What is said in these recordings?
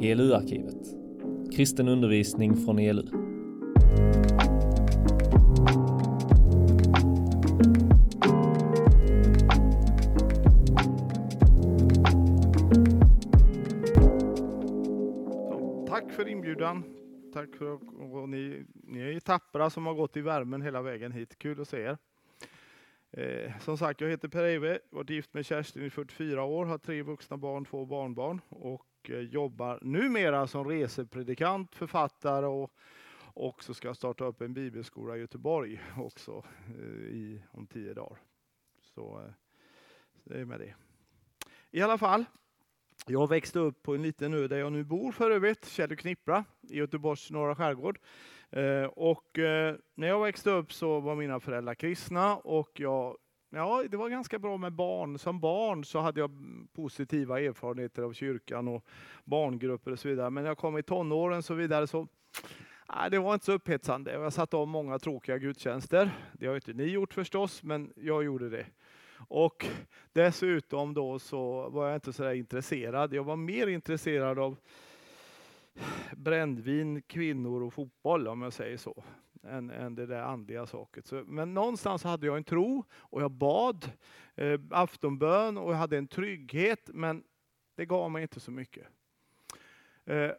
ELU-arkivet. Kristen undervisning från ELU. Tack för inbjudan. Tack för och ni, ni är ju tappra som har gått i värmen hela vägen hit. Kul att se er. Eh, som sagt, jag heter Per Eive, varit gift med Kerstin i 44 år, har tre vuxna barn, två barnbarn och och eh, jobbar numera som resepredikant, författare och också ska jag starta upp en bibelskola i Göteborg också eh, i, om tio dagar. Så så det är med det. I alla fall, jag växte upp på en liten ö där jag nu bor för övrigt, Kjell Knippra i Göteborgs norra skärgård. Eh, och eh, när jag växte upp så var mina föräldrar kristna och jag, ja, det var ganska bra med barn. Som barn så hade jag positiva erfarenheter av kyrkan och barngrupper och så vidare. Men när jag kom i tonåren och så vidare så Nej, det var inte så upphetsande. Jag satt av många tråkiga gudstjänster. Det har inte ni gjort förstås, men jag gjorde det. Och dessutom då så var jag inte så där intresserad. Jag var mer intresserad av brännvin, kvinnor och fotboll om jag säger så. Än, än det där andliga saket. Så, men någonstans hade jag en tro och jag bad eh, aftonbön och jag hade en trygghet. Men det gav mig inte så mycket. Eh,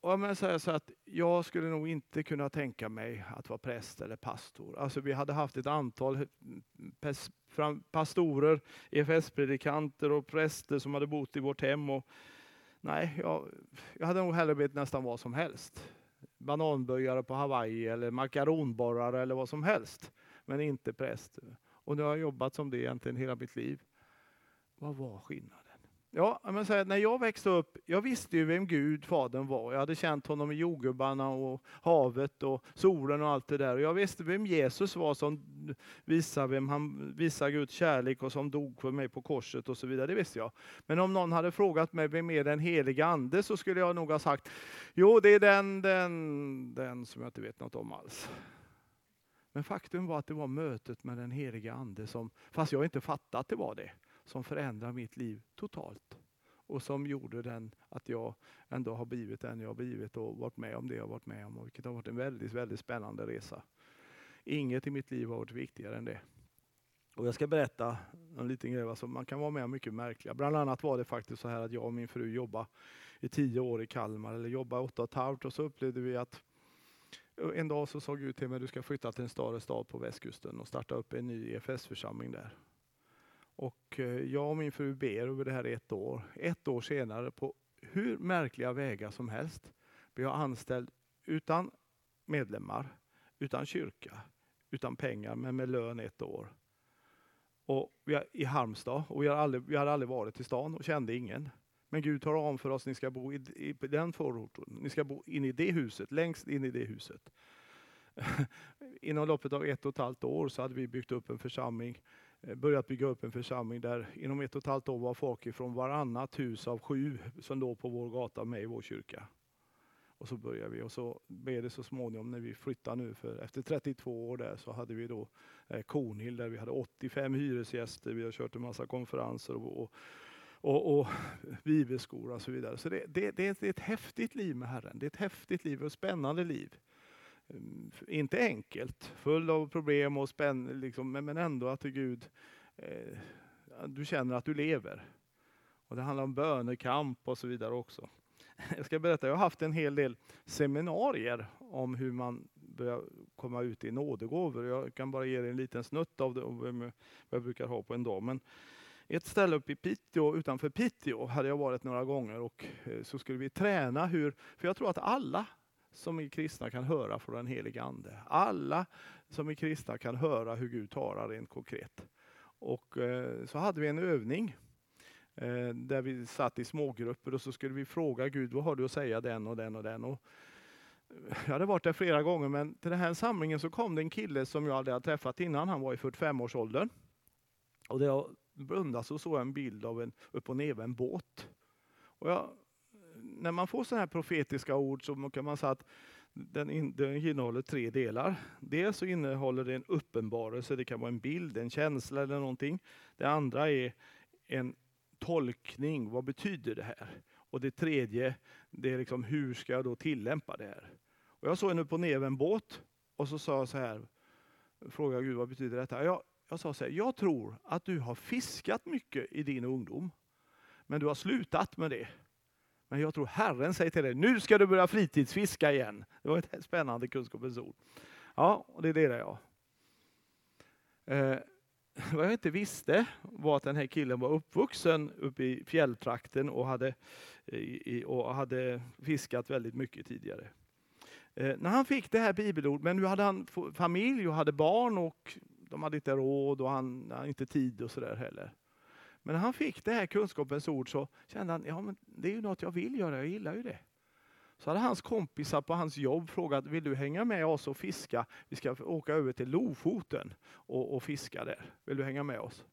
och jag säga så att jag skulle nog inte kunna tänka mig att vara präst eller pastor. Alltså vi hade haft ett antal eh, pastorer, EFS-predikanter och präster som hade bott i vårt hem. Och nej, jag, jag hade nog hellre blivit nästan vad som helst. Bananböjare på Hawaii eller makaronborrare eller vad som helst. Men inte präst. Och nu har jag jobbat som det egentligen hela mitt liv. Vad var skillnaden? Ja, men så här, när jag växte upp, jag visste ju vem Gud, Fadern var. Jag hade känt honom i jordgubbarna och havet och solen och allt det där. Och jag visste vem Jesus var som visade, vem han visade Guds kärlek och som dog för mig på korset och så vidare. Det visste jag. Men om någon hade frågat mig vem är den heliga ande så skulle jag nog ha sagt, jo det är den, den, den som jag inte vet något om alls. Men faktum var att det var mötet med den heliga ande som, fast jag inte fattade att det var det som förändrade mitt liv totalt. Och som gjorde den att jag ändå har blivit den jag har blivit och varit med om det jag varit med om. Vilket har varit en väldigt, väldigt spännande resa. Inget i mitt liv har varit viktigare än det. Och jag ska berätta en liten grej. Alltså man kan vara med om mycket märkliga. Bland annat var det faktiskt så här att jag och min fru jobbade i tio år i Kalmar. Eller jobbade åtta och ett halvt. Och så upplevde vi att en dag så sa Gud till mig, du ska flytta till en större stad på västkusten och starta upp en ny EFS-församling där. Och eh, jag och min fru ber över det här ett år. Ett år senare, på hur märkliga vägar som helst, blir jag anställd utan medlemmar, utan kyrka, utan pengar, men med lön ett år. Och vi är i Halmstad och vi, har aldrig, vi hade aldrig varit i stan och kände ingen. Men Gud tar om för oss, ni ska bo i, i den förorten, ni ska bo in i det huset, längst in i det huset. Inom loppet av ett och ett halvt år så hade vi byggt upp en församling Eh, börjat bygga upp en församling där inom ett och ett halvt år var folk ifrån varannat hus av sju som låg på vår gata med i vår kyrka. Och så började vi och så blev det så småningom när vi flyttade nu för efter 32 år där så hade vi då eh, Kornhill där vi hade 85 hyresgäster. Vi har kört en massa konferenser och, och, och, och bibelskola och så vidare. Så det, det, det är ett häftigt liv med Herren. Det är ett häftigt liv och ett spännande liv Ehm, inte enkelt, full av problem och spänning, liksom, men ändå att Gud, eh, du känner att du lever. Och Det handlar om bönekamp och så vidare också. Jag ska berätta, jag har haft en hel del seminarier om hur man börjar komma ut i nådegåvor. Jag kan bara ge er en liten snutt av det, vad jag brukar ha på en dag. Men ett ställe uppe i Piteå, utanför Piteå hade jag varit några gånger och eh, så skulle vi träna hur, för jag tror att alla som är kristna kan höra från den helige Ande. Alla som är kristna kan höra hur Gud talar rent konkret. Och eh, så hade vi en övning eh, där vi satt i smågrupper och så skulle vi fråga Gud, vad har du att säga den och den och den? Och eh, jag hade varit där flera gånger men till den här samlingen så kom det en kille som jag aldrig hade träffat innan. Han var i 45-årsåldern. Och där jag blundade så såg jag en bild av en upp och ner en båt. Och jag när man får sådana här profetiska ord så kan man säga att den, in, den innehåller tre delar. Dels så innehåller det en uppenbarelse, det kan vara en bild, en känsla eller någonting. Det andra är en tolkning, vad betyder det här? Och det tredje, det är liksom hur ska jag då tillämpa det här? Och jag såg henne på en båt och så sa jag så här, frågade Gud vad betyder detta? Jag, jag sa så här, jag tror att du har fiskat mycket i din ungdom, men du har slutat med det. Men jag tror Herren säger till dig, nu ska du börja fritidsfiska igen. Det var ett spännande kunskapens ord. Ja, och det är det jag. Eh, vad jag inte visste var att den här killen var uppvuxen uppe i fjälltrakten och hade, i, och hade fiskat väldigt mycket tidigare. Eh, när han fick det här bibelordet, men nu hade han familj och hade barn och de hade inte råd och han hade inte tid och sådär heller. Men när han fick det här kunskapens ord så kände han, ja men det är ju något jag vill göra, jag gillar ju det. Så hade hans kompisar på hans jobb frågat, vill du hänga med oss och fiska? Vi ska åka över till Lofoten och, och fiska där. Vill du hänga med oss?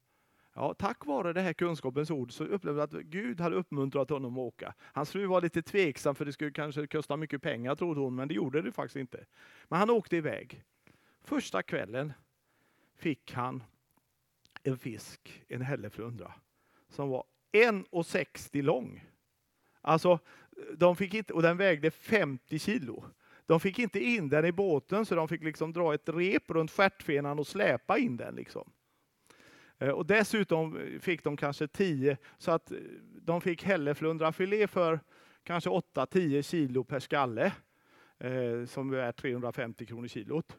Ja, tack vare det här kunskapens ord så upplevde jag att Gud hade uppmuntrat honom att åka. Hans fru var lite tveksam för det skulle kanske kosta mycket pengar trodde hon, men det gjorde det faktiskt inte. Men han åkte iväg. Första kvällen fick han en fisk, en hälleflundra, som var 1,60 lång. Alltså, de fick inte, och den vägde 50 kilo. De fick inte in den i båten så de fick liksom dra ett rep runt stjärtfenan och släpa in den. Liksom. Eh, och dessutom fick de kanske 10, så att eh, de fick hälleflundrafilé för kanske 8-10 kilo per skalle, eh, som är 350 kronor kilot.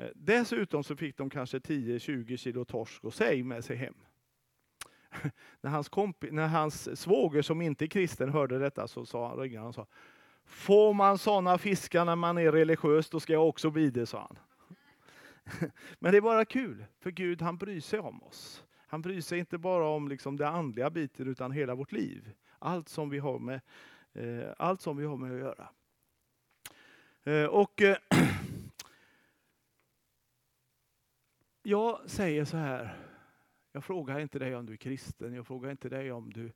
Eh, dessutom så fick de kanske 10-20 kilo torsk och sej med sig hem. när, hans kompi, när hans svåger som inte är kristen hörde detta så sa han, ringde han och sa Får man sådana fiskar när man är religiös, då ska jag också bli det, sa han. Men det är bara kul, för Gud han bryr sig om oss. Han bryr sig inte bara om liksom det andliga biten, utan hela vårt liv. Allt som vi har med, eh, allt som vi har med att göra. Eh, och eh, Jag säger så här, jag frågar inte dig om du är kristen, jag frågar inte dig om du,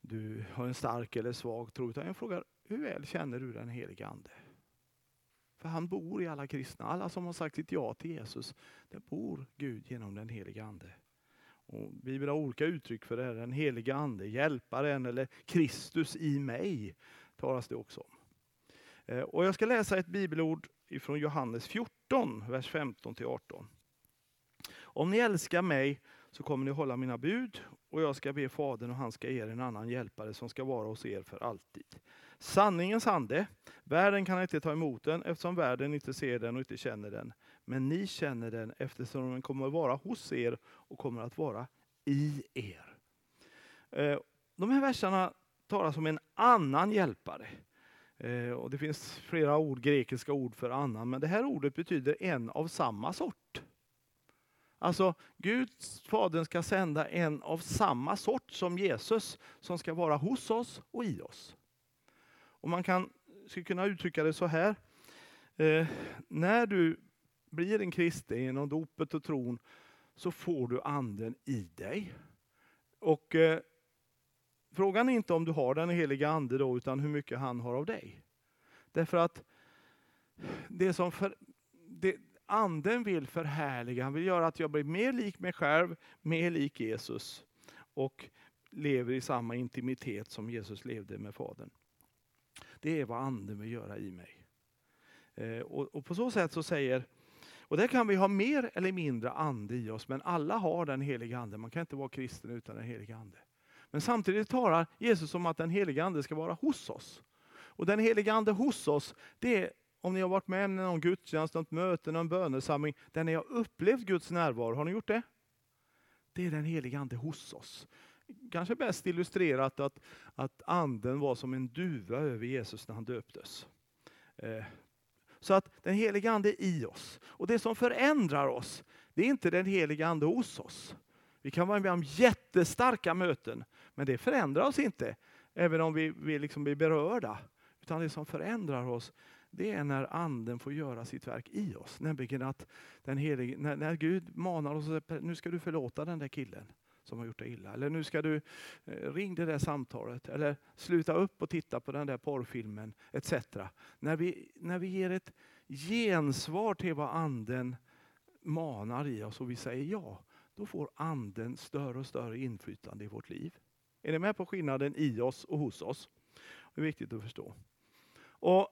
du har en stark eller svag tro, utan jag frågar hur väl känner du den helige Ande? För han bor i alla kristna, alla som har sagt sitt ja till Jesus, där bor Gud genom den helige Ande. Och Bibeln har olika uttryck för det här, den helige Ande, hjälparen eller Kristus i mig, talas det också om. Eh, och jag ska läsa ett bibelord från Johannes 14, vers 15 till 18. Om ni älskar mig så kommer ni hålla mina bud och jag ska be Fadern och han ska ge er en annan hjälpare som ska vara hos er för alltid. Sanningens ande, världen kan inte ta emot den eftersom världen inte ser den och inte känner den. Men ni känner den eftersom den kommer att vara hos er och kommer att vara i er. Eh, de här verserna talas om en annan hjälpare. Eh, och Det finns flera ord, grekiska ord för annan, men det här ordet betyder en av samma sort. Alltså Gud, Fadern ska sända en av samma sort som Jesus som ska vara hos oss och i oss. Och Man kan, skulle kunna uttrycka det så här. Eh, när du blir en kristen genom dopet och tron så får du anden i dig. Och eh, Frågan är inte om du har den heliga ande då, utan hur mycket han har av dig. Därför att det som för, det, anden vill förhärliga, han vill göra att jag blir mer lik mig själv, mer lik Jesus och lever i samma intimitet som Jesus levde med Fadern. Det är vad anden vill göra i mig. Eh, och, och, på så sätt så säger, och där kan vi ha mer eller mindre ande i oss, men alla har den heliga ande. Man kan inte vara kristen utan den heliga ande. Men samtidigt talar Jesus om att den heliga ande ska vara hos oss. Och den heliga ande hos oss, det är om ni har varit med i någon gudstjänst, något möte, någon bönesamling, där ni har upplevt Guds närvaro. Har ni gjort det? Det är den heliga Ande hos oss. Kanske bäst illustrerat att, att anden var som en duva över Jesus när han döptes. Eh, så att den heliga Ande är i oss. Och det som förändrar oss, det är inte den heliga Ande hos oss. Vi kan vara med om jättestarka möten, men det förändrar oss inte, även om vi, vi liksom blir berörda. Utan det som förändrar oss, det är när anden får göra sitt verk i oss. Nämligen att den helige, när, när Gud manar oss att nu ska du förlåta den där killen som har gjort dig illa. Eller nu ska du eh, ring det där samtalet. Eller sluta upp och titta på den där porrfilmen. Etc. När vi, när vi ger ett gensvar till vad anden manar i oss och vi säger ja, då får anden större och större inflytande i vårt liv. Är ni med på skillnaden i oss och hos oss? Det är viktigt att förstå. Och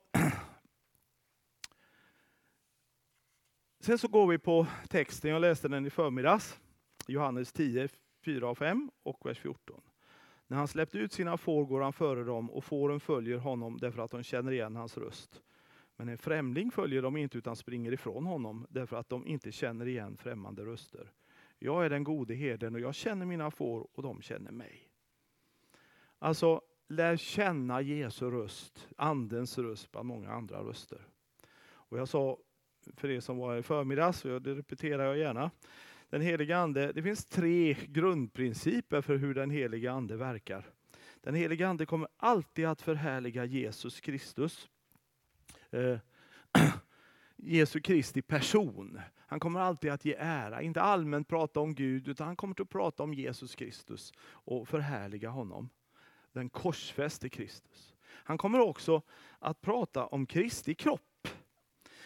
Sen så går vi på texten, jag läste den i förmiddags. Johannes 10, 4 och 5 och vers 14. När han släppt ut sina får går han före dem och fåren följer honom därför att de känner igen hans röst. Men en främling följer dem inte utan springer ifrån honom därför att de inte känner igen främmande röster. Jag är den gode herden och jag känner mina får och de känner mig. Alltså, lär känna Jesu röst, Andens röst bland många andra röster. Och jag sa för er som var i förmiddags, och det repeterar jag gärna. Den heliga ande, det finns tre grundprinciper för hur den heliga ande verkar. Den heliga ande kommer alltid att förhärliga Jesus Kristus. Eh, Jesu Kristi person. Han kommer alltid att ge ära, inte allmänt prata om Gud, utan han kommer att prata om Jesus Kristus och förhärliga honom. Den korsfäste Kristus. Han kommer också att prata om Kristi kropp.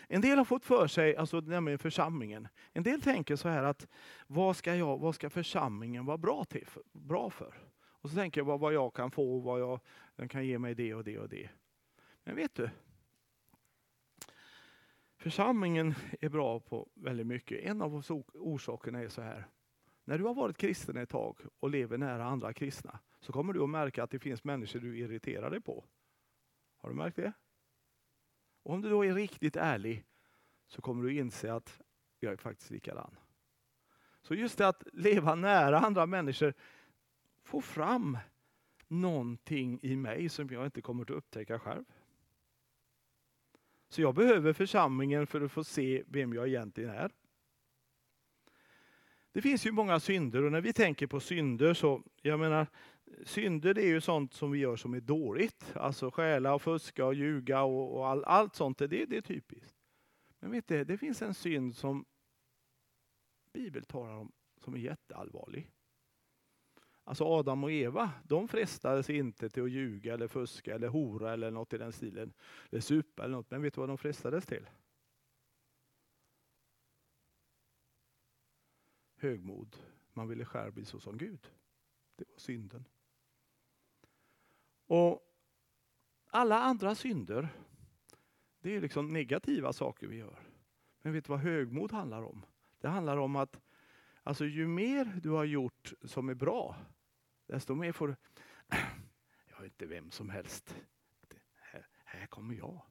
En del har fått för sig, alltså nämligen församlingen, en del tänker så här att vad ska, jag, vad ska församlingen vara bra, till, bra för? Och så tänker jag vad, vad jag kan få, vad jag, den kan ge mig det och det och det. Men vet du, Församlingen är bra på väldigt mycket. En av orsakerna är så här. När du har varit kristen ett tag och lever nära andra kristna så kommer du att märka att det finns människor du irriterar dig på. Har du märkt det? Och om du då är riktigt ärlig så kommer du inse att jag är faktiskt likadan. Så just det att leva nära andra människor får fram någonting i mig som jag inte kommer att upptäcka själv. Så jag behöver församlingen för att få se vem jag egentligen är. Det finns ju många synder och när vi tänker på synder så, jag menar, synder det är ju sånt som vi gör som är dåligt. Alltså stjäla och fuska och ljuga och, och all, allt sånt, det, det är typiskt. Men vet du, det finns en synd som Bibeln talar om som är jätteallvarlig. Alltså Adam och Eva, de frestades inte till att ljuga eller fuska eller hora eller något i den stilen. Eller supa eller något. Men vet du vad de frestades till? Högmod. Man ville själv bli så som Gud. Det var synden. Och alla andra synder, det är liksom negativa saker vi gör. Men vet du vad högmod handlar om? Det handlar om att alltså, ju mer du har gjort som är bra, desto mer får du... Jag är inte vem som helst. Här, här kommer jag.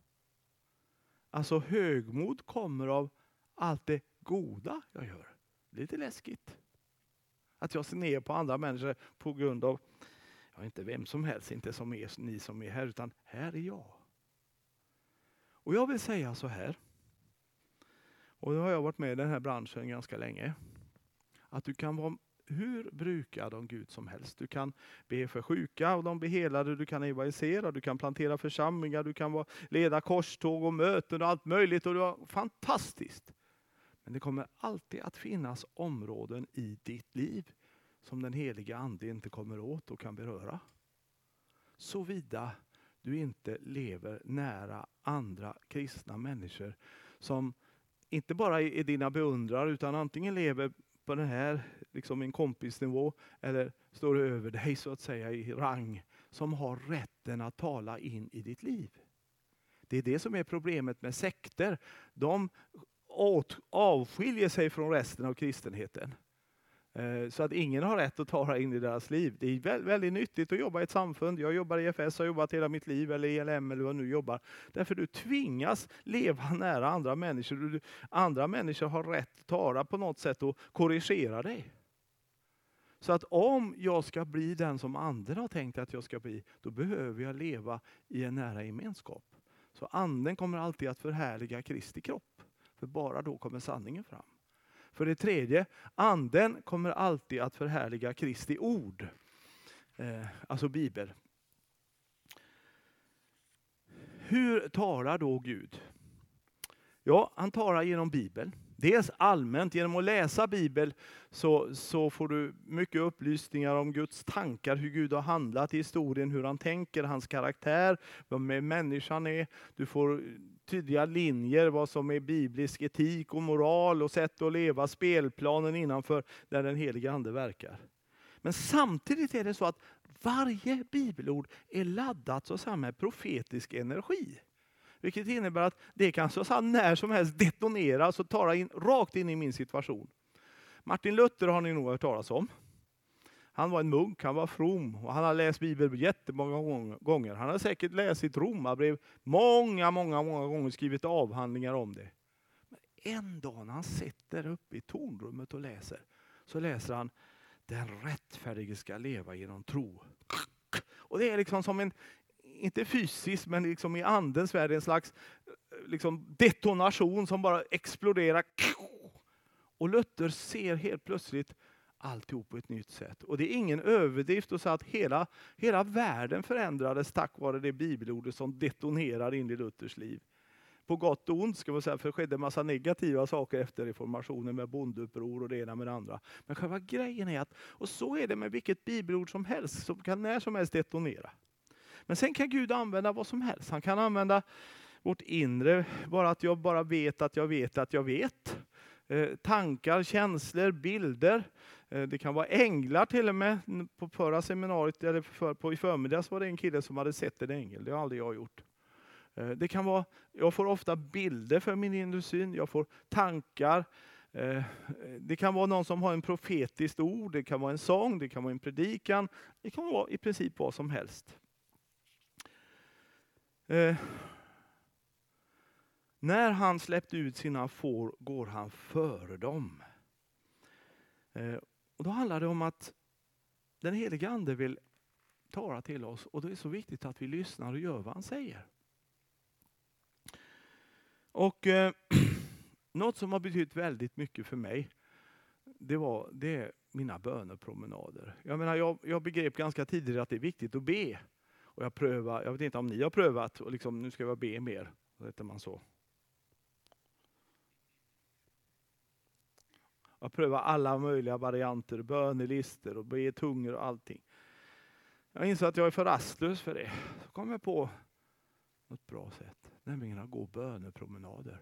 Alltså högmod kommer av allt det goda jag gör. Det är lite läskigt. Att jag ser ner på andra människor på grund av, Ja, inte vem som helst, inte som er, ni som är här, utan här är jag. Och jag vill säga så här, och nu har jag varit med i den här branschen ganska länge, att du kan vara hur brukad av Gud som helst. Du kan be för sjuka och de blir helade, du kan evangelisera, du kan plantera församlingar, du kan leda korståg och möten och allt möjligt. Och det var fantastiskt. Men det kommer alltid att finnas områden i ditt liv som den heliga Ande inte kommer åt och kan beröra. Såvida du inte lever nära andra kristna människor som inte bara är dina beundrare utan antingen lever på den här liksom en kompisnivå eller står över dig så att säga i rang som har rätten att tala in i ditt liv. Det är det som är problemet med sekter. De avskiljer sig från resten av kristenheten. Eh, så att ingen har rätt att tala in i deras liv. Det är väldigt nyttigt att jobba i ett samfund. Jag jobbar i EFS, har jobbat hela mitt liv, eller ELM eller vad nu jobbar. Därför du tvingas leva nära andra människor. Andra människor har rätt att tala på något sätt och korrigera dig. Så att om jag ska bli den som anden har tänkt att jag ska bli, då behöver jag leva i en nära gemenskap. Så anden kommer alltid att förhärliga Kristi kropp. För bara då kommer sanningen fram. För det tredje, anden kommer alltid att förhärliga Kristi ord. Eh, alltså Bibel. Hur talar då Gud? Ja, han talar genom Bibeln. Dels allmänt, genom att läsa Bibeln så, så får du mycket upplysningar om Guds tankar, hur Gud har handlat i historien, hur han tänker, hans karaktär, vem människan är. Du får tydliga linjer, vad som är biblisk etik och moral och sätt att leva, spelplanen innanför där den heliga Ande verkar. Men samtidigt är det så att Varje bibelord är laddat så att med profetisk energi. Vilket innebär att det kan så när som helst detoneras och tala in, rakt in i min situation. Martin Luther har ni nog hört talas om. Han var en munk, han var from och han har läst Bibeln jättemånga gånger. Han har säkert läst sitt romarbrev många, många, många gånger skrivit avhandlingar om det. Men en dag när han sitter uppe i tornrummet och läser, så läser han Den rättfärdige ska leva genom tro. Och det är liksom som en, inte fysiskt, men liksom i andens värld, en slags liksom detonation som bara exploderar. Och Luther ser helt plötsligt alltihop på ett nytt sätt. Och det är ingen överdrift att säga att hela, hela världen förändrades tack vare det bibelordet som detonerar in i Luthers liv. På gott och ont, ska man säga, för det skedde en massa negativa saker efter reformationen med bondeuppror och det ena med det andra. Men själva grejen är att, och så är det med vilket bibelord som helst, som kan när som helst detonera. Men sen kan Gud använda vad som helst. Han kan använda vårt inre, bara att jag bara vet att jag vet att jag vet. Eh, tankar, känslor, bilder. Eh, det kan vara änglar till och med. På förra seminariet, eller för, på i förmiddags var det en kille som hade sett en ängel. Det har aldrig jag gjort. Eh, det kan vara, jag får ofta bilder för min inre syn, jag får tankar. Det kan vara någon som har en profetiskt ord, det kan vara en sång, det kan vara en predikan. Det kan vara i princip vad som helst. När han släppte ut sina får går han före dem. Eh, och då handlar det om att den helige Ande vill tala till oss och det är så viktigt att vi lyssnar och gör vad han säger. Och eh, Något som har betytt väldigt mycket för mig, det var det är mina bönepromenader. Jag, menar, jag, jag begrep ganska tidigt att det är viktigt att be. Och jag, prövar, jag vet inte om ni har prövat, och liksom, nu ska jag be mer. Så man så. Jag prövade alla möjliga varianter, bönelister och be tungor och allting. Jag insåg att jag är för rastlös för det. Så kom jag på något bra sätt, nämligen att gå bönepromenader.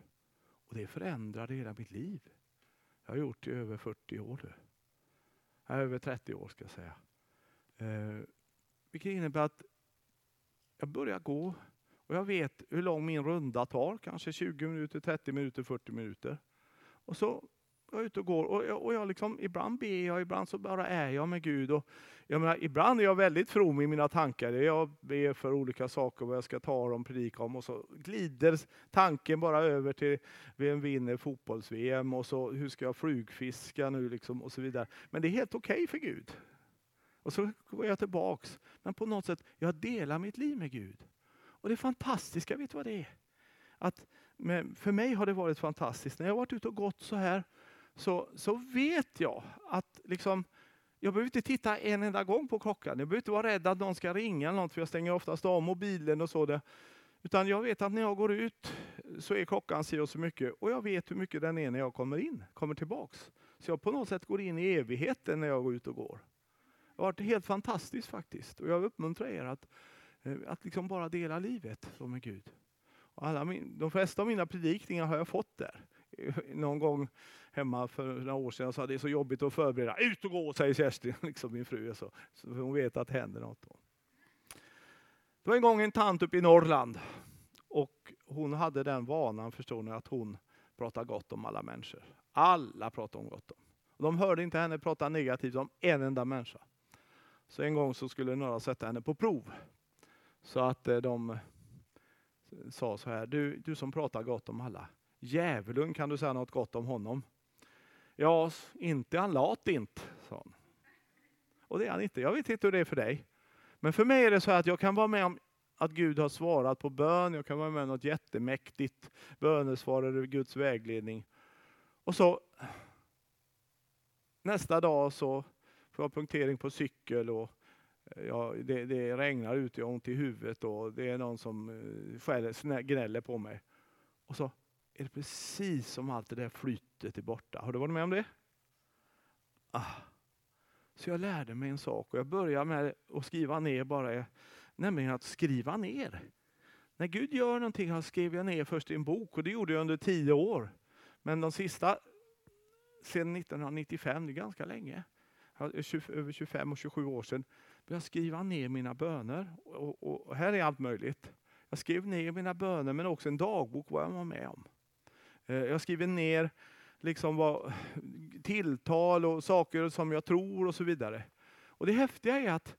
Och det förändrade hela mitt liv. Jag har gjort det i över 40 år nu. Över 30 år ska jag säga. Eh, vilket innebär att jag börjar gå och jag vet hur lång min runda tar. Kanske 20 minuter, 30 minuter, 40 minuter. Och så jag är ute och går och jag, och jag liksom, ibland ber jag, ibland så bara är jag med Gud. Och jag menar, ibland är jag väldigt from i mina tankar. Jag ber för olika saker, vad jag ska tala om, predika om och så glider tanken bara över till vem vinner fotbolls-VM och så hur ska jag flugfiska nu liksom och så vidare. Men det är helt okej okay för Gud. Och så går jag tillbaks. Men på något sätt, jag delar mitt liv med Gud. Och det fantastiska, vet du vad det är? Att, för mig har det varit fantastiskt. När jag har varit ute och gått så här så, så vet jag att liksom, jag behöver inte titta en enda gång på klockan. Jag behöver inte vara rädd att någon ska ringa eller något, för jag stänger oftast av mobilen och så. Där. Utan jag vet att när jag går ut så är klockan si och så mycket och jag vet hur mycket den är när jag kommer in, kommer tillbaks. Så jag på något sätt går in i evigheten när jag går ut och går. Det har varit helt fantastiskt faktiskt och jag uppmuntrar er att, eh, att liksom bara dela livet med Gud. Och alla min, de flesta av mina predikningar har jag fått där någon gång hemma för några år sedan så hade det så jobbigt att förbereda. Ut och gå, säger Kerstin, liksom min fru. Så, så hon vet att det händer något. Då. Det var en gång en tant uppe i Norrland. Och hon hade den vanan, förstår ni, att hon pratade gott om alla människor. Alla pratade hon gott om. De hörde inte henne prata negativt om en enda människa. Så en gång så skulle några sätta henne på prov. Så att eh, de sa så här, du, du som pratar gott om alla, Djävulen, kan du säga något gott om honom? Ja, inte han lat inte, sa han. Och det är han inte. Jag vet inte hur det är för dig. Men för mig är det så att jag kan vara med om att Gud har svarat på bön. Jag kan vara med om något jättemäktigt bönesvar eller Guds vägledning. Och så nästa dag så får jag punktering på cykel och eh, ja, det, det regnar ute, jag har ont i huvudet och det är någon som eh, skäller, gnäller på mig. Och så är det precis som allt det där flytet är borta. Har du varit med om det? Ah. Så jag lärde mig en sak och jag började med att skriva ner bara, nämligen att skriva ner. När Gud gör någonting, han skrev jag ner först i en bok och det gjorde jag under tio år. Men de sista, sedan 1995, det är ganska länge, över 25 och 27 år sedan, började jag skriva ner mina böner. Och, och, och, här är allt möjligt. Jag skrev ner mina böner men också en dagbok vad jag var med om. Eh, jag skriver ner liksom vad, tilltal och saker som jag tror och så vidare. Och Det häftiga är att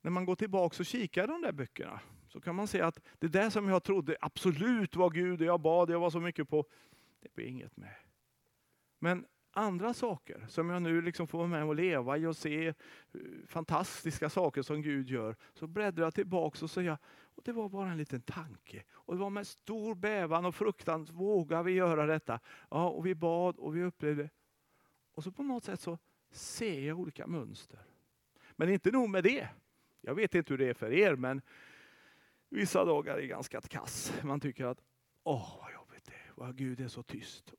när man går tillbaka och kikar i de där böckerna så kan man se att det där som jag trodde absolut var Gud och jag bad, jag var så mycket på, det blir inget med. Men andra saker som jag nu liksom får vara med och leva i och se eh, fantastiska saker som Gud gör, så bläddrar jag tillbaka och säger och det var bara en liten tanke. Och det var med stor bävan och fruktan, vågar vi göra detta? Ja, och vi bad och vi upplevde. Och så på något sätt så ser jag olika mönster. Men inte nog med det. Jag vet inte hur det är för er, men vissa dagar är ganska kass. Man tycker att, åh vad jobbigt det är, vad Gud är så tyst.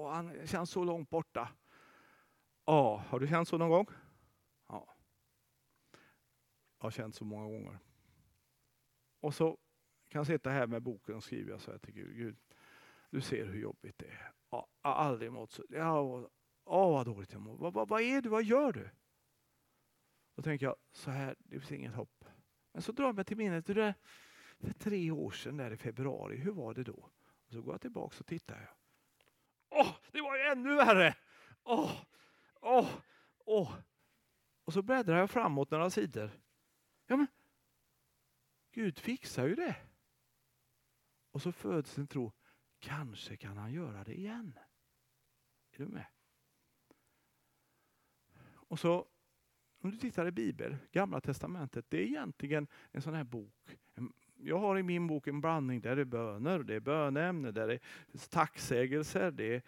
Och han känns så långt borta. Ja, har du känt så någon gång? Ja. Jag har känt så många gånger. Och så kan jag sitta här med boken och skriva så här till Gud. Gud, du ser hur jobbigt det är. Ja, jag har aldrig mått så. Ja, ja, vad dåligt jag mår. Vad, vad, vad är du? Vad gör du? Då tänker jag, så här, det finns inget hopp. Men så drar jag mig till minnet, du, där, för tre år sedan där i februari, hur var det då? Och så går jag tillbaka och tittar. Åh, det var ju ännu värre! Åh, åh, åh. Och så bläddrar jag framåt några sidor. Ja, men Gud fixar ju det. Och så föds en tro, kanske kan han göra det igen. Är du med? Och så om du tittar i Bibeln, Gamla Testamentet, det är egentligen en sån här bok. Jag har i min bok en blandning där det är böner, det är bönämne, där det är tacksägelser, det är,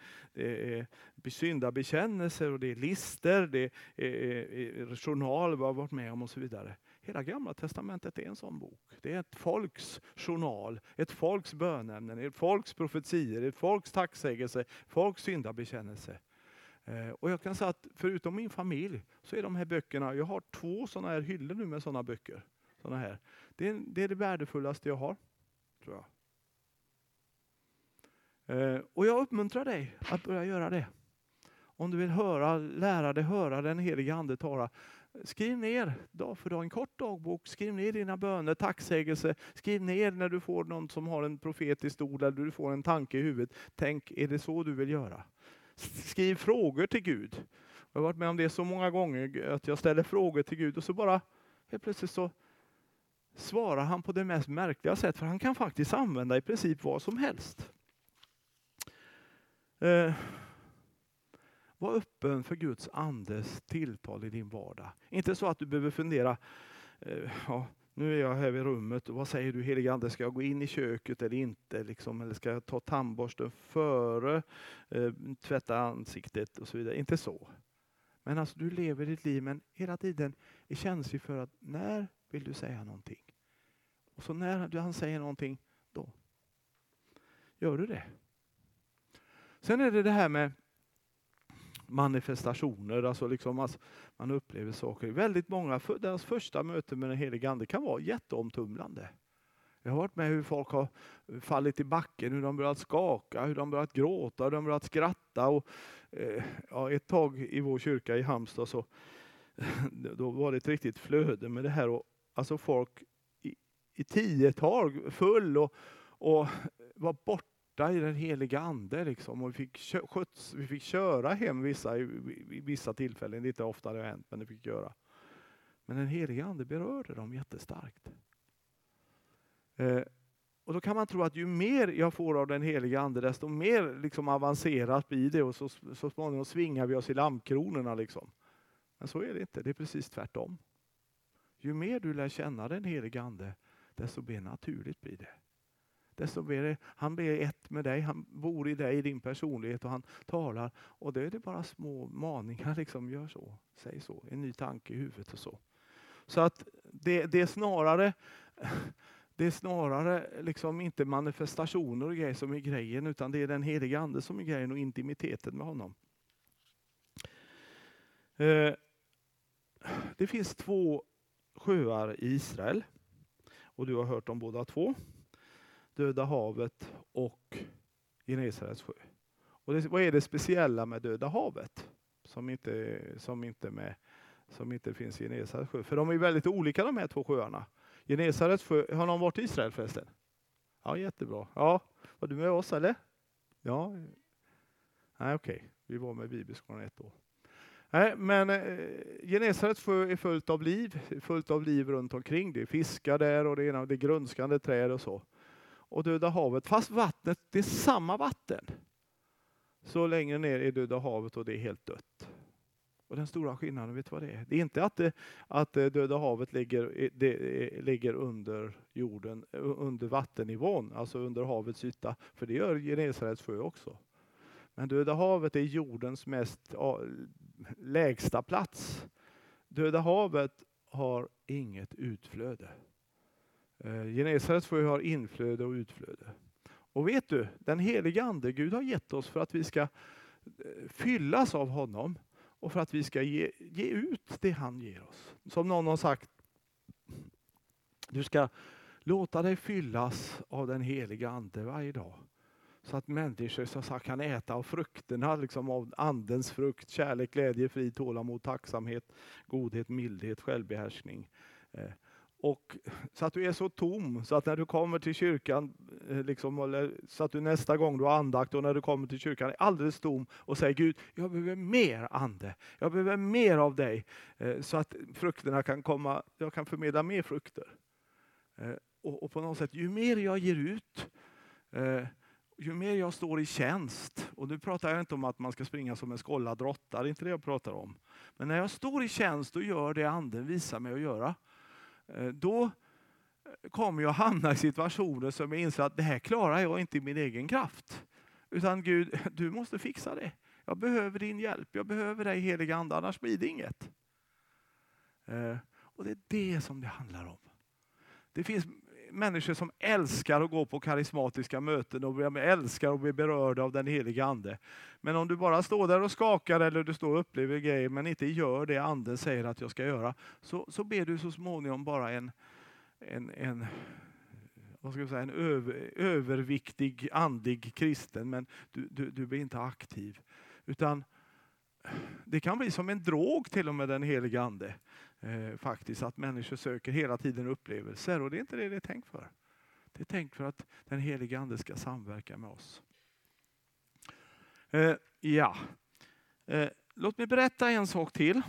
det är syndabekännelser och det är lister, det är, är journal, vad jag varit med om och så vidare. Hela Gamla Testamentet är en sån bok. Det är ett folks journal, ett folks bönämnen, ett folks profetier, ett folks tacksägelse, folks syndabekännelse. Eh, och jag kan säga att förutom min familj så är de här böckerna, jag har två sådana här hyllor nu med sådana böcker. Såna här. Det, är, det är det värdefullaste jag har, tror jag. Eh, och jag uppmuntrar dig att börja göra det. Om du vill höra, lära dig höra den helige Ande tala, skriv ner dag för dag, en kort dagbok, skriv ner dina böner, tacksägelse, skriv ner när du får någon som har en profetisk ord eller du får en tanke i huvudet. Tänk, är det så du vill göra? Skriv frågor till Gud. Jag har varit med om det så många gånger att jag ställer frågor till Gud och så bara helt plötsligt så svarar han på det mest märkliga sätt, för han kan faktiskt använda i princip vad som helst. Eh, var öppen för Guds andes tilltal i din vardag. Inte så att du behöver fundera, eh, ja, nu är jag här vid rummet och vad säger du helige Ande, ska jag gå in i köket eller inte? Liksom, eller ska jag ta tandborsten före, eh, tvätta ansiktet och så vidare. Inte så. Men alltså du lever ditt liv men hela tiden är känslig för att när vill du säga någonting? Och så när han säger någonting, då gör du det. Sen är det det här med manifestationer, alltså liksom att man upplever saker. Väldigt många, deras första möte med den helige Ande kan vara jätteomtumlande. Jag har varit med hur folk har fallit i backen, hur de börjat skaka, hur de börjat gråta, hur de börjat skratta. Och, eh, ja, ett tag i vår kyrka i Halmstad så då var det ett riktigt flöde med det här. Och, alltså folk i, i tiotal full och, och var borta i den heliga Ande. Liksom. Och vi, fick sköts, vi fick köra hem vissa i, i vissa tillfällen, det är inte ofta det har hänt, men det fick göra. Men den heliga Ande berörde dem jättestarkt. Eh, och då kan man tro att ju mer jag får av den heliga Ande, desto mer liksom avancerat blir det och så, så småningom svingar vi oss i lampkronorna. Liksom. Men så är det inte, det är precis tvärtom. Ju mer du lär känna den heliga Ande, desto mer naturligt blir det desto mer han blir ett med dig, han bor i dig, i din personlighet och han talar. Och då är det bara små maningar, liksom, gör så, säg så, en ny tanke i huvudet och så. Så att det, det är snarare det är snarare liksom inte manifestationer och grejer som är grejen, utan det är den heliga Ande som är grejen och intimiteten med honom. Eh, det finns två sjöar i Israel och du har hört om båda två. Döda havet och Genesarets sjö. Och det, vad är det speciella med Döda havet som inte, som inte med som inte finns i Genesarets sjö. För de är väldigt olika de här två sjöarna. Genesarets sjö, har någon varit i Israel förresten? Ja, jättebra. Ja, var du med oss eller? Ja. Nej, okej. Okay. Vi var med Bibelskolan ett år. Nej, men eh, Genesarets sjö är fullt av liv, fullt av liv runt omkring. Det är fiskar där och det är, det är grönskande träd och så. Och Döda havet, fast vattnet, det är samma vatten. Så längre ner är Döda havet och det är helt dött. Och den stora skillnaden, vet du vad det är? Det är inte att, det, att eh, Döda havet ligger, det, eh, ligger under jorden, under vattennivån, alltså under havets yta. För det gör Genesarets sjö också. Men Döda havet är jordens mest lägsta plats. Döda havet har inget utflöde. Genesarets sjö har inflöde och utflöde. Och vet du, den heliga Ande Gud har gett oss för att vi ska fyllas av honom och för att vi ska ge, ge ut det han ger oss. Som någon har sagt, du ska låta dig fyllas av den heliga Ande varje dag. Så att människor så sagt, kan äta av frukterna, liksom av andens frukt, kärlek, glädje, frid, tålamod, tacksamhet, godhet, mildhet, självbehärskning. Eh, och så att du är så tom så att när du kommer till kyrkan, eh, liksom, eller, så att du nästa gång du har andakt och när du kommer till kyrkan är alldeles tom och säger Gud, jag behöver mer ande. Jag behöver mer av dig eh, så att frukterna kan komma, jag kan förmedla mer frukter. Eh, och, och på något sätt, ju mer jag ger ut, ju mer jag står i tjänst, och nu pratar jag inte om att man ska springa som en skållad råtta, det är inte det jag pratar om. Men när jag står i tjänst och gör det anden visar mig att göra, Eh, då eh, kommer jag hamna i situationer som jag inser att det här klarar jag inte i min egen kraft. Utan Gud, du måste fixa det. Jag behöver din hjälp, jag behöver dig heliga Ande, annars blir det inget. Eh, och det är det som det handlar om. Det finns människor som älskar att gå på karismatiska möten och älskar att bli berörda av den heliga Ande. Men om du bara står där och skakar eller du står och upplever grejer men inte gör det Anden säger att jag ska göra, så, så ber du så småningom bara en, en, en vad ska jag säga, en över, överviktig andlig kristen, men du, du, du blir inte aktiv. Utan det kan bli som en drog till och med den heliga Ande eh, faktiskt att människor söker hela tiden upplevelser och det är inte det det är tänkt för. Det är tänkt för att den heliga Ande ska samverka med oss. Eh, ja, eh, låt mig berätta en sak till.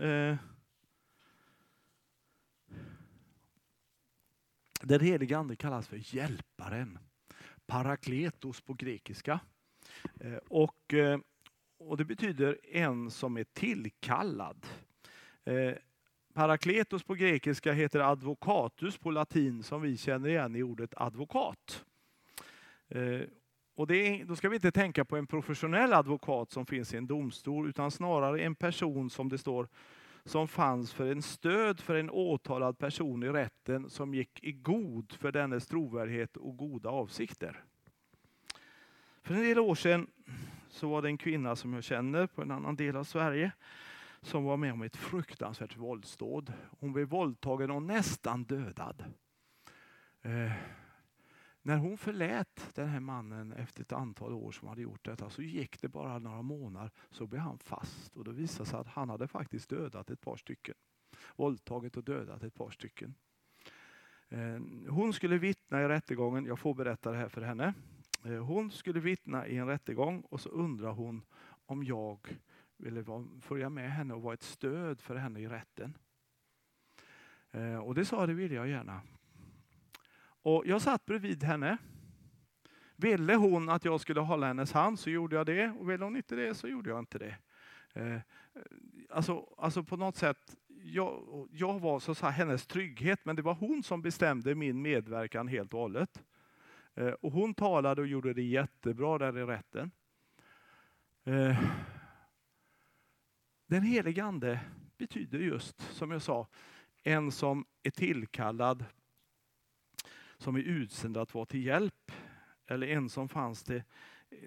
Eh, den heliga Ande kallas för hjälparen. Parakletos på grekiska. Eh, och, eh, och det betyder en som är tillkallad. Eh, Parakletos på grekiska heter advokatus på latin som vi känner igen i ordet advokat. Eh, och är, då ska vi inte tänka på en professionell advokat som finns i en domstol utan snarare en person som det står som fanns för en stöd för en åtalad person i rätten som gick i god för dennes trovärdighet och goda avsikter. För en del år sedan så var det en kvinna som jag känner på en annan del av Sverige som var med om ett fruktansvärt våldsdåd. Hon blev våldtagen och nästan dödad. Eh, när hon förlät den här mannen efter ett antal år som hade gjort detta så gick det bara några månader så blev han fast och då visade sig att han hade faktiskt dödat ett par stycken. Våldtagit och dödat ett par stycken. Eh, hon skulle vittna i rättegången, jag får berätta det här för henne. Eh, hon skulle vittna i en rättegång och så undrar hon om jag ville följa med henne och vara ett stöd för henne i rätten. Eh, och det sa det ville jag gärna. Och jag satt bredvid henne. Ville hon att jag skulle hålla hennes hand så gjorde jag det och ville hon inte det så gjorde jag inte det. Eh, alltså, alltså på något sätt, jag, jag var så här, hennes trygghet men det var hon som bestämde min medverkan helt och hållet. Eh, och hon talade och gjorde det jättebra där i rätten. Den helige Ande betyder just, som jag sa, en som är tillkallad, som är utsänd att vara till hjälp. Eller en som fanns det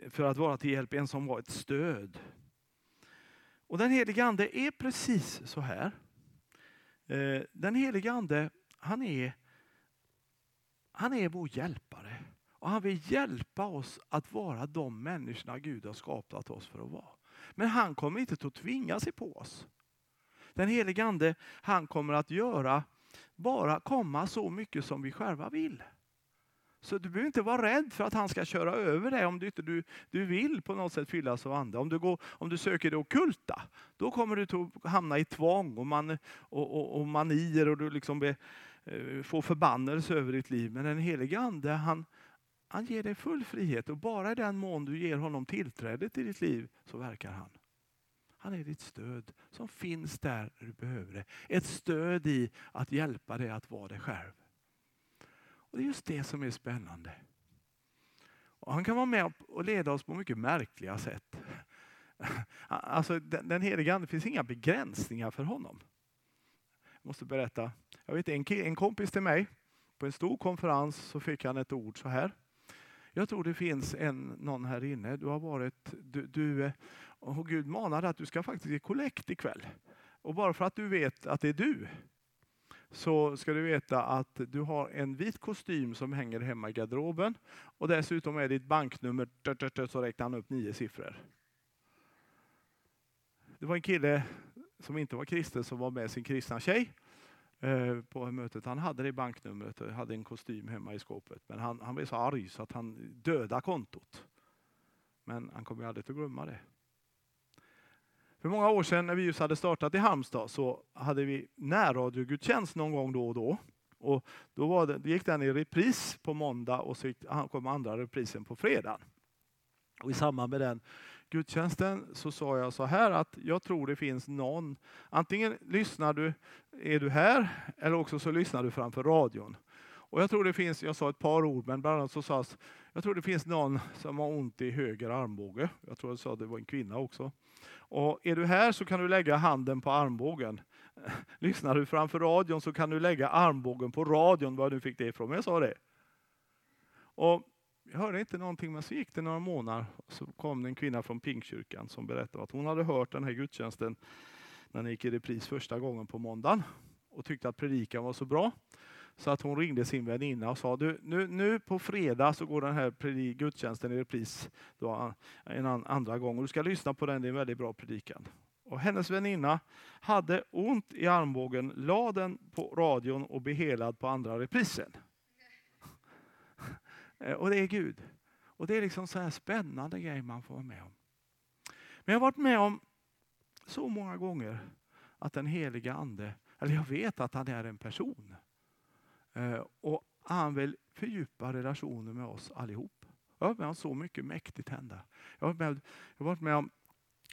för att vara till hjälp, en som var ett stöd. Och den helige Ande är precis så här. Eh, den helige Ande, han är, han är vår hjälpare. Och han vill hjälpa oss att vara de människorna Gud har skapat oss för att vara. Men han kommer inte att tvinga sig på oss. Den helige Ande, han kommer att göra, bara komma så mycket som vi själva vill. Så du behöver inte vara rädd för att han ska köra över dig om du inte du, du vill på något sätt fyllas av ande. Om du, går, om du söker det okulta, då kommer du att hamna i tvång och, man, och, och, och manier och du liksom be, eh, får förbannelse över ditt liv. Men den helige ande, han, han ger dig full frihet och bara i den mån du ger honom tillträde till ditt liv så verkar han. Han är ditt stöd som finns där du behöver det. Ett stöd i att hjälpa dig att vara dig själv. Och Det är just det som är spännande. Och han kan vara med och leda oss på mycket märkliga sätt. Alltså, den, den helige Ande, det finns inga begränsningar för honom. Jag måste berätta. Jag vet en, en kompis till mig, på en stor konferens så fick han ett ord så här. Jag tror det finns en, någon här inne, du har varit, du, du, eh, och Gud manade att du ska faktiskt ge kollekt ikväll. Och bara för att du vet att det är du, så ska du veta att du har en vit kostym som hänger hemma i garderoben. Och dessutom är ditt banknummer, så räknar han upp nio siffror. Det var en kille som inte var kristen som var med sin kristna tjej Eh, på mötet. Han hade det banknumret och hade en kostym hemma i skåpet. Men han, han blev så arg så att han dödade kontot. Men han kommer aldrig att glömma det. För många år sedan när vi just hade startat i Halmstad så hade vi närradiogudstjänst någon gång då och då. Och då, var det, då gick den i repris på måndag och så gick, kom andra reprisen på fredag. Och I samband med den gudstjänsten så sa jag så här att jag tror det finns någon, antingen lyssnar du, är du här, eller också så lyssnar du framför radion. Och jag tror det finns, jag sa ett par ord, men bland annat så sades, jag tror det finns någon som har ont i höger armbåge. Jag tror jag sa att det var en kvinna också. Och är du här så kan du lägga handen på armbågen. Lyssnar du framför radion så kan du lägga armbågen på radion, var du fick det ifrån. Men jag sa det. Och jag hörde inte någonting, men så gick det några månader. Så kom det en kvinna från Pingkyrkan som berättade att hon hade hört den här gudstjänsten när den gick i repris första gången på måndagen och tyckte att predikan var så bra. Så att hon ringde sin väninna och sa, du, nu, nu på fredag så går den här gudstjänsten i repris då, en andra gång och du ska lyssna på den, det är en väldigt bra predikan. Och hennes väninna hade ont i armbågen, la den på radion och blev helad på andra reprisen. Eh, och det är Gud. Och det är liksom så här spännande grejer man får vara med om. Men jag har varit med om så många gånger att den heliga ande, eller jag vet att han är en person. Eh, och han vill fördjupa relationen med oss allihop. Jag har varit med om så mycket mäktigt hända. Jag har varit med, jag har varit med om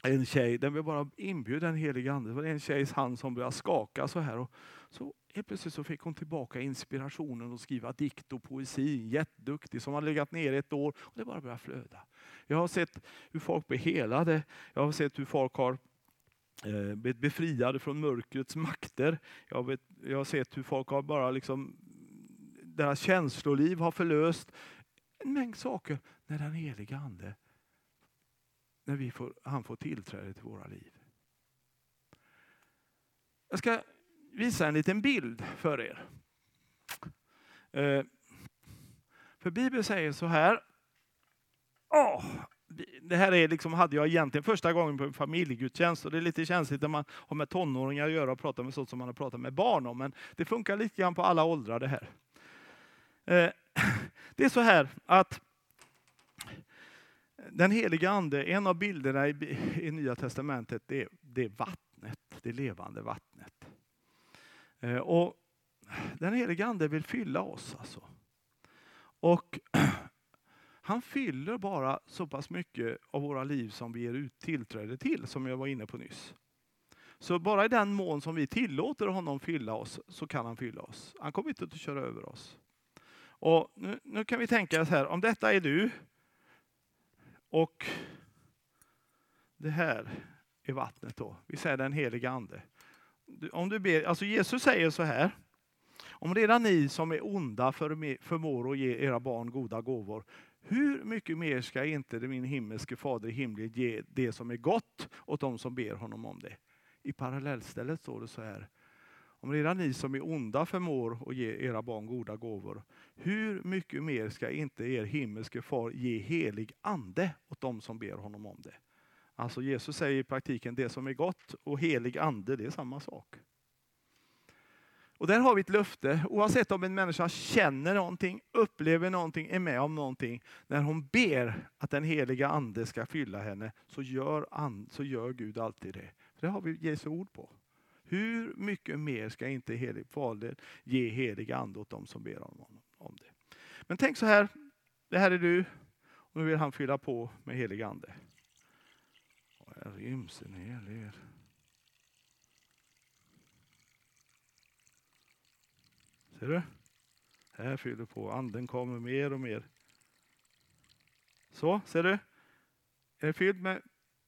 en tjej, den vill bara inbjuda den helige ande. Det var en tjejs hand som började skaka så här. Och så helt plötsligt så fick hon tillbaka inspirationen att skriva dikt och poesi. Jätteduktig, som har legat nere ett år och det bara började flöda. Jag har sett hur folk blir helade. Jag har sett hur folk har eh, blivit befriade från mörkrets makter. Jag, vet, jag har sett hur folk har bara liksom deras känsloliv har förlöst. En mängd saker när den heliga Ande, när vi får, han får tillträde till våra liv. Jag ska visa en liten bild för er. Eh, för Bibeln säger så här. Åh, det här är liksom, hade jag egentligen första gången på en familjegudstjänst och det är lite känsligt när man har med tonåringar att göra och pratar med sånt som man har pratat med barn om. Men det funkar lite grann på alla åldrar det här. Eh, det är så här att den heliga Ande, en av bilderna i, i Nya Testamentet, det är, det är vattnet, det levande vattnet. Eh, och den helige Ande vill fylla oss alltså. Och han fyller bara så pass mycket av våra liv som vi ger ut tillträde till, som jag var inne på nyss. Så bara i den mån som vi tillåter honom fylla oss, så kan han fylla oss. Han kommer inte att köra över oss. Och nu, nu kan vi tänka så här, om detta är du och det här är vattnet då. Vi säger den heliga ande. Om du ber, alltså Jesus säger så här. Om redan ni som är onda förmår att ge era barn goda gåvor, hur mycket mer ska inte min himmelske fader i himlen ge det som är gott åt dem som ber honom om det? I parallellstället står det så här. Om redan ni som är onda förmår att ge era barn goda gåvor, hur mycket mer ska inte er himmelske far ge helig ande åt dem som ber honom om det? Alltså Jesus säger i praktiken det som är gott och helig ande, det är samma sak. Och där har vi ett löfte, oavsett om en människa känner någonting, upplever någonting, är med om någonting. När hon ber att den heliga ande ska fylla henne så gör, and, så gör Gud alltid det. Det har vi Jesu ord på. Hur mycket mer ska inte helig Fader ge helig ande åt dem som ber om, om det. Men tänk så här, det här är du och nu vill han fylla på med helig ande. Här Ryms en hel del. Ser du? Här fyller på, anden kommer mer och mer. Så, ser du? Är det fylld med,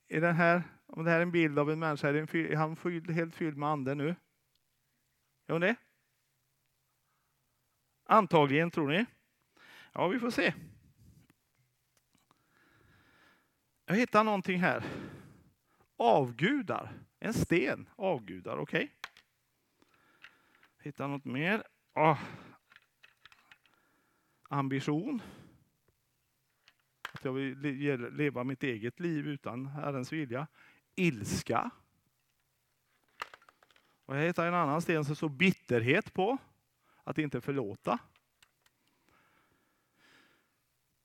är den här, om det här är en bild av en människa, är, en fyll, är han fylld, helt fylld med anden nu? Är hon det? Antagligen, tror ni? Ja, vi får se. Jag hittar någonting här. Avgudar. En sten. Avgudar, okej. Okay. Hittar något mer. Oh. Ambition. Att jag vill leva mitt eget liv utan Herrens vilja. Ilska. Och jag hittar en annan sten som står bitterhet på. Att inte förlåta.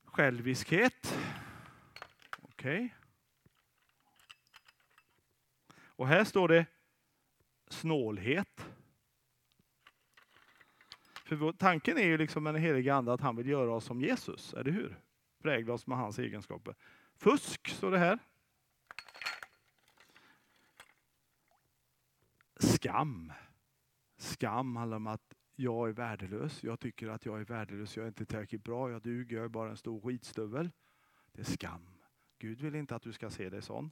Själviskhet. Okej. Okay. Och här står det snålhet. För tanken är ju liksom med den helige Ande att han vill göra oss som Jesus, eller hur? Prägla oss med hans egenskaper. Fusk står det här. Skam. Skam handlar om att jag är värdelös. Jag tycker att jag är värdelös. Jag är inte tillräckligt bra. Jag duger. Jag är bara en stor skitstövel. Det är skam. Gud vill inte att du ska se dig sån.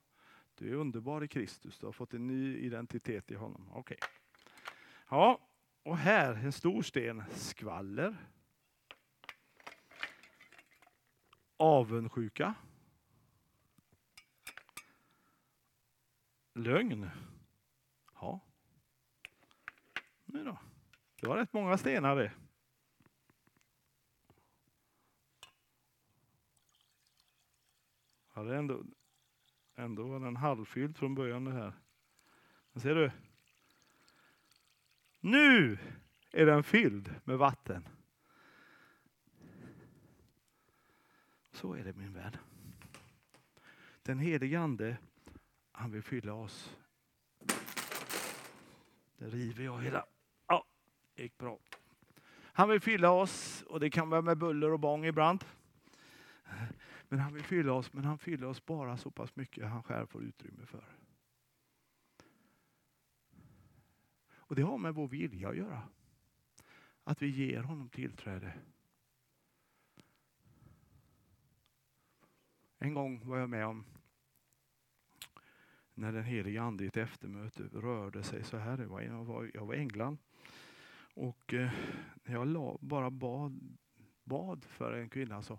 Du är underbar i Kristus. Du har fått en ny identitet i honom. Okej. Okay. Ja, och här en stor sten. Skvaller. Avundsjuka. Lögn. Ja. Nu då. Det var rätt många stenar det. Ja, det ändå, ändå var den halvfylld från början det här. Men ser du? Nu är den fylld med vatten. Så är det min vän. Den helige Ande, han vill fylla oss. Det river jag hela. Ja, det gick bra. Han vill fylla oss och det kan vara med buller och bång ibland. Men han vill fylla oss, men han fyller oss bara så pass mycket han själv får utrymme för. Och det har med vår vilja att göra. Att vi ger honom tillträde. En gång var jag med om när den helige Ande i ett eftermöte rörde sig så här. Jag var, jag var i England. Och eh, när jag la, bara bad, bad för en kvinna så,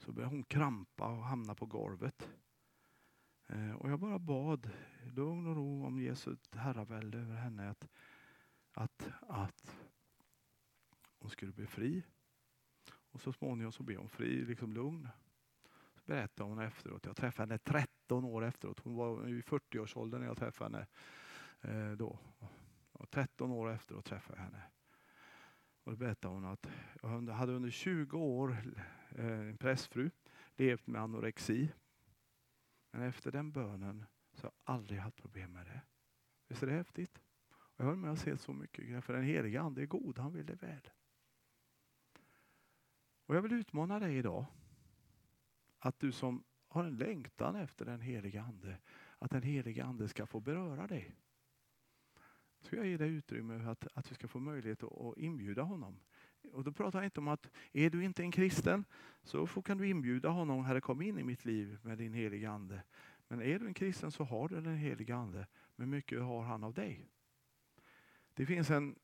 så började hon krampa och hamna på golvet. Eh, och jag bara bad lugn och ro om Jesu herravälde över henne. Att, att, att hon skulle bli fri. Och så småningom så blev hon fri, liksom lugn. Så berättade hon efteråt. Jag träffade henne 13 år efteråt. Hon var i 40-årsåldern när jag träffade henne. Eh, då. Och 13 år efteråt träffade jag henne. Och då berättade hon att jag hade under 20 år, Eh, en prästfru, levt med anorexi. Men efter den bönen så har jag aldrig haft problem med det. Visst är det häftigt? Jag har med och sett så mycket, för den heliga Ande är god, han vill det väl. Och jag vill utmana dig idag. Att du som har en längtan efter den heliga Ande, att den heliga Ande ska få beröra dig. Så jag ger dig utrymme att, att du ska få möjlighet att, att inbjuda honom. Och då pratar jag inte om att är du inte en kristen så kan du inbjuda honom, Herre kom in i mitt liv med din heliga Ande. Men är du en kristen så har du den heliga Ande, men mycket har han av dig. Det finns en,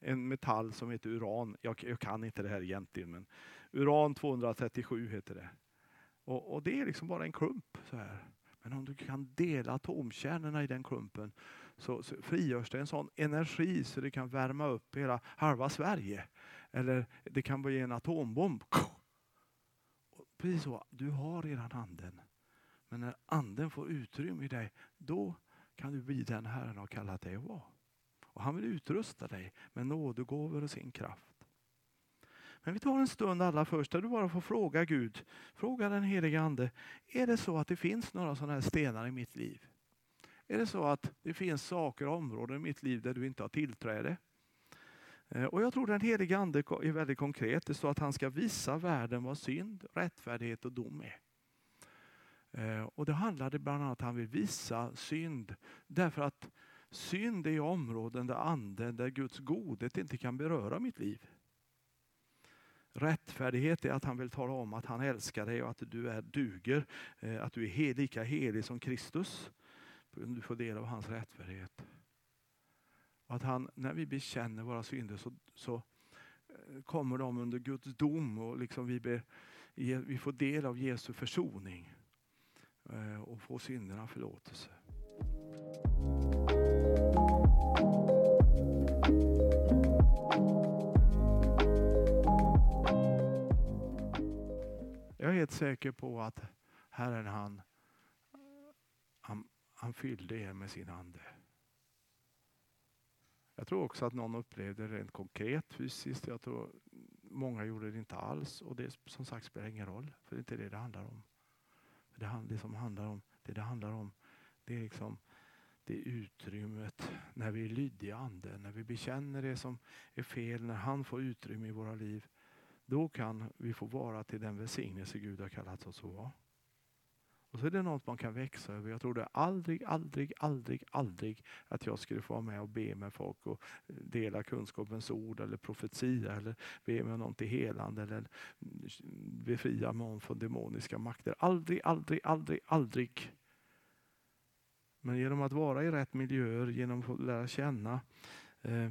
en metall som heter uran. Jag, jag, kan inte det här egentligen, men uran 237 heter det. Och, och, det är liksom bara en klump så här. Men om du kan dela atomkärnorna i den klumpen så, så frigörs det en sån energi så det kan värma upp hela halva Sverige. Eller det kan bli en atombomb. Precis så, du har redan anden. Men när anden får utrymme i dig, då kan du bli den Herren har kallat dig att vara. Och han vill utrusta dig med nådegåvor och sin kraft. Men vi tar en stund allra först där du bara får fråga Gud, fråga den helige Ande. Är det så att det finns några sådana här stenar i mitt liv? Är det så att det finns saker och områden i mitt liv där du inte har tillträde? Eh, och jag tror den helige Ande är väldigt konkret. Det står att han ska visa världen vad synd, rättfärdighet och dom är. Eh, och det handlade bland annat om att han vill visa synd. Därför att synd är områden där anden, där Guds godhet inte kan beröra mitt liv. Rättfärdighet är att han vill tala om att han älskar dig och att du är duger. Eh, att du är lika helig som Kristus. Du får del av hans rättfärdighet. Och att han, när vi bekänner våra synder så, så eh, kommer de under Guds dom och liksom vi, ber, vi får del av Jesu försoning eh, och får synderna förlåtelse. Jag är helt säker på att Herren han, han, fyllde er med sin ande. Jag tror också att någon upplevde det rent konkret fysiskt. Jag tror många gjorde det inte alls och det som sagt spelar ingen roll. För det är inte det det handlar om. Det, det som handlar om, det det handlar om det är liksom det utrymmet när vi är lydiga anden, när vi bekänner det som är fel, när han får utrymme i våra liv. Då kan vi få vara till den välsignelse Gud har kallat oss att vara. Och så är det något man kan växa över. Jag trodde aldrig, aldrig, aldrig, aldrig att jag skulle få vara med och be med folk och eh, dela kunskapens ord eller profetia eller be med någon till helande eller mm, befria någon från demoniska makter. Aldrig, aldrig, aldrig, aldrig. Men genom att vara i rätt miljöer, genom att få lära känna eh,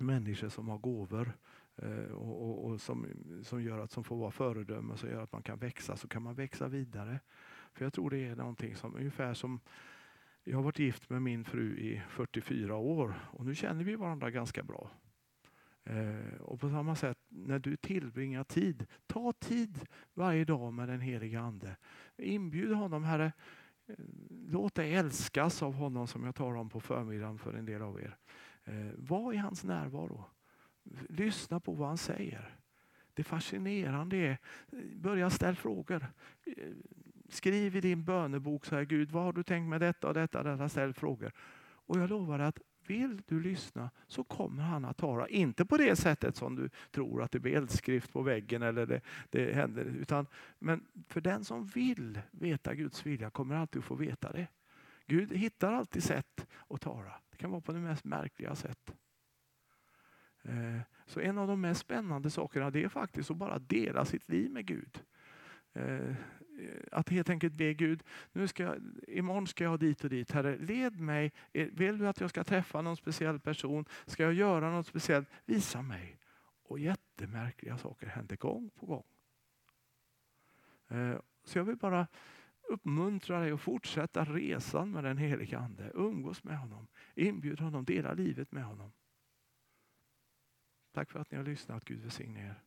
människor som har gåvor eh, och, och, och, som, som gör att som får vara föredöme, som gör att man kan växa, så kan man växa vidare. För jag tror det är någonting som ungefär som jag har varit gift med min fru i 44 år och nu känner vi varandra ganska bra. Eh, och på samma sätt, när du tillbringar tid, ta tid varje dag med den heliga Ande. Inbjud honom, Herre, eh, låt dig älskas av honom som jag talar om på förmiddagen för en del av er. Eh, var i hans närvaro. Lyssna på vad han säger. Det fascinerande är, börja ställa frågor. Eh, Skriv i din bönebok så här, Gud vad har du tänkt med detta och detta, detta, ställ frågor. Och jag lovar att vill du lyssna så kommer han att tala. Inte på det sättet som du tror att det blir eldskrift på väggen eller det, det händer. Utan, men för den som vill veta Guds vilja kommer alltid att få veta det. Gud hittar alltid sätt att tala. Det kan vara på det mest märkliga sätt. Eh, så en av de mest spännande sakerna det är faktiskt att bara dela sitt liv med Gud. Eh, Eh, att helt enkelt be Gud, nu ska jag, imorgon ska jag dit och dit. Herre, led mig. Eh, vill du att jag ska träffa någon speciell person? Ska jag göra något speciellt? Visa mig. Och jättemärkliga saker händer gång på gång. Eh, så jag vill bara uppmuntra dig att fortsätta resan med den helige Ande. Umgås med honom, inbjud honom, dela livet med honom. Tack för att ni har lyssnat. Gud välsigne er.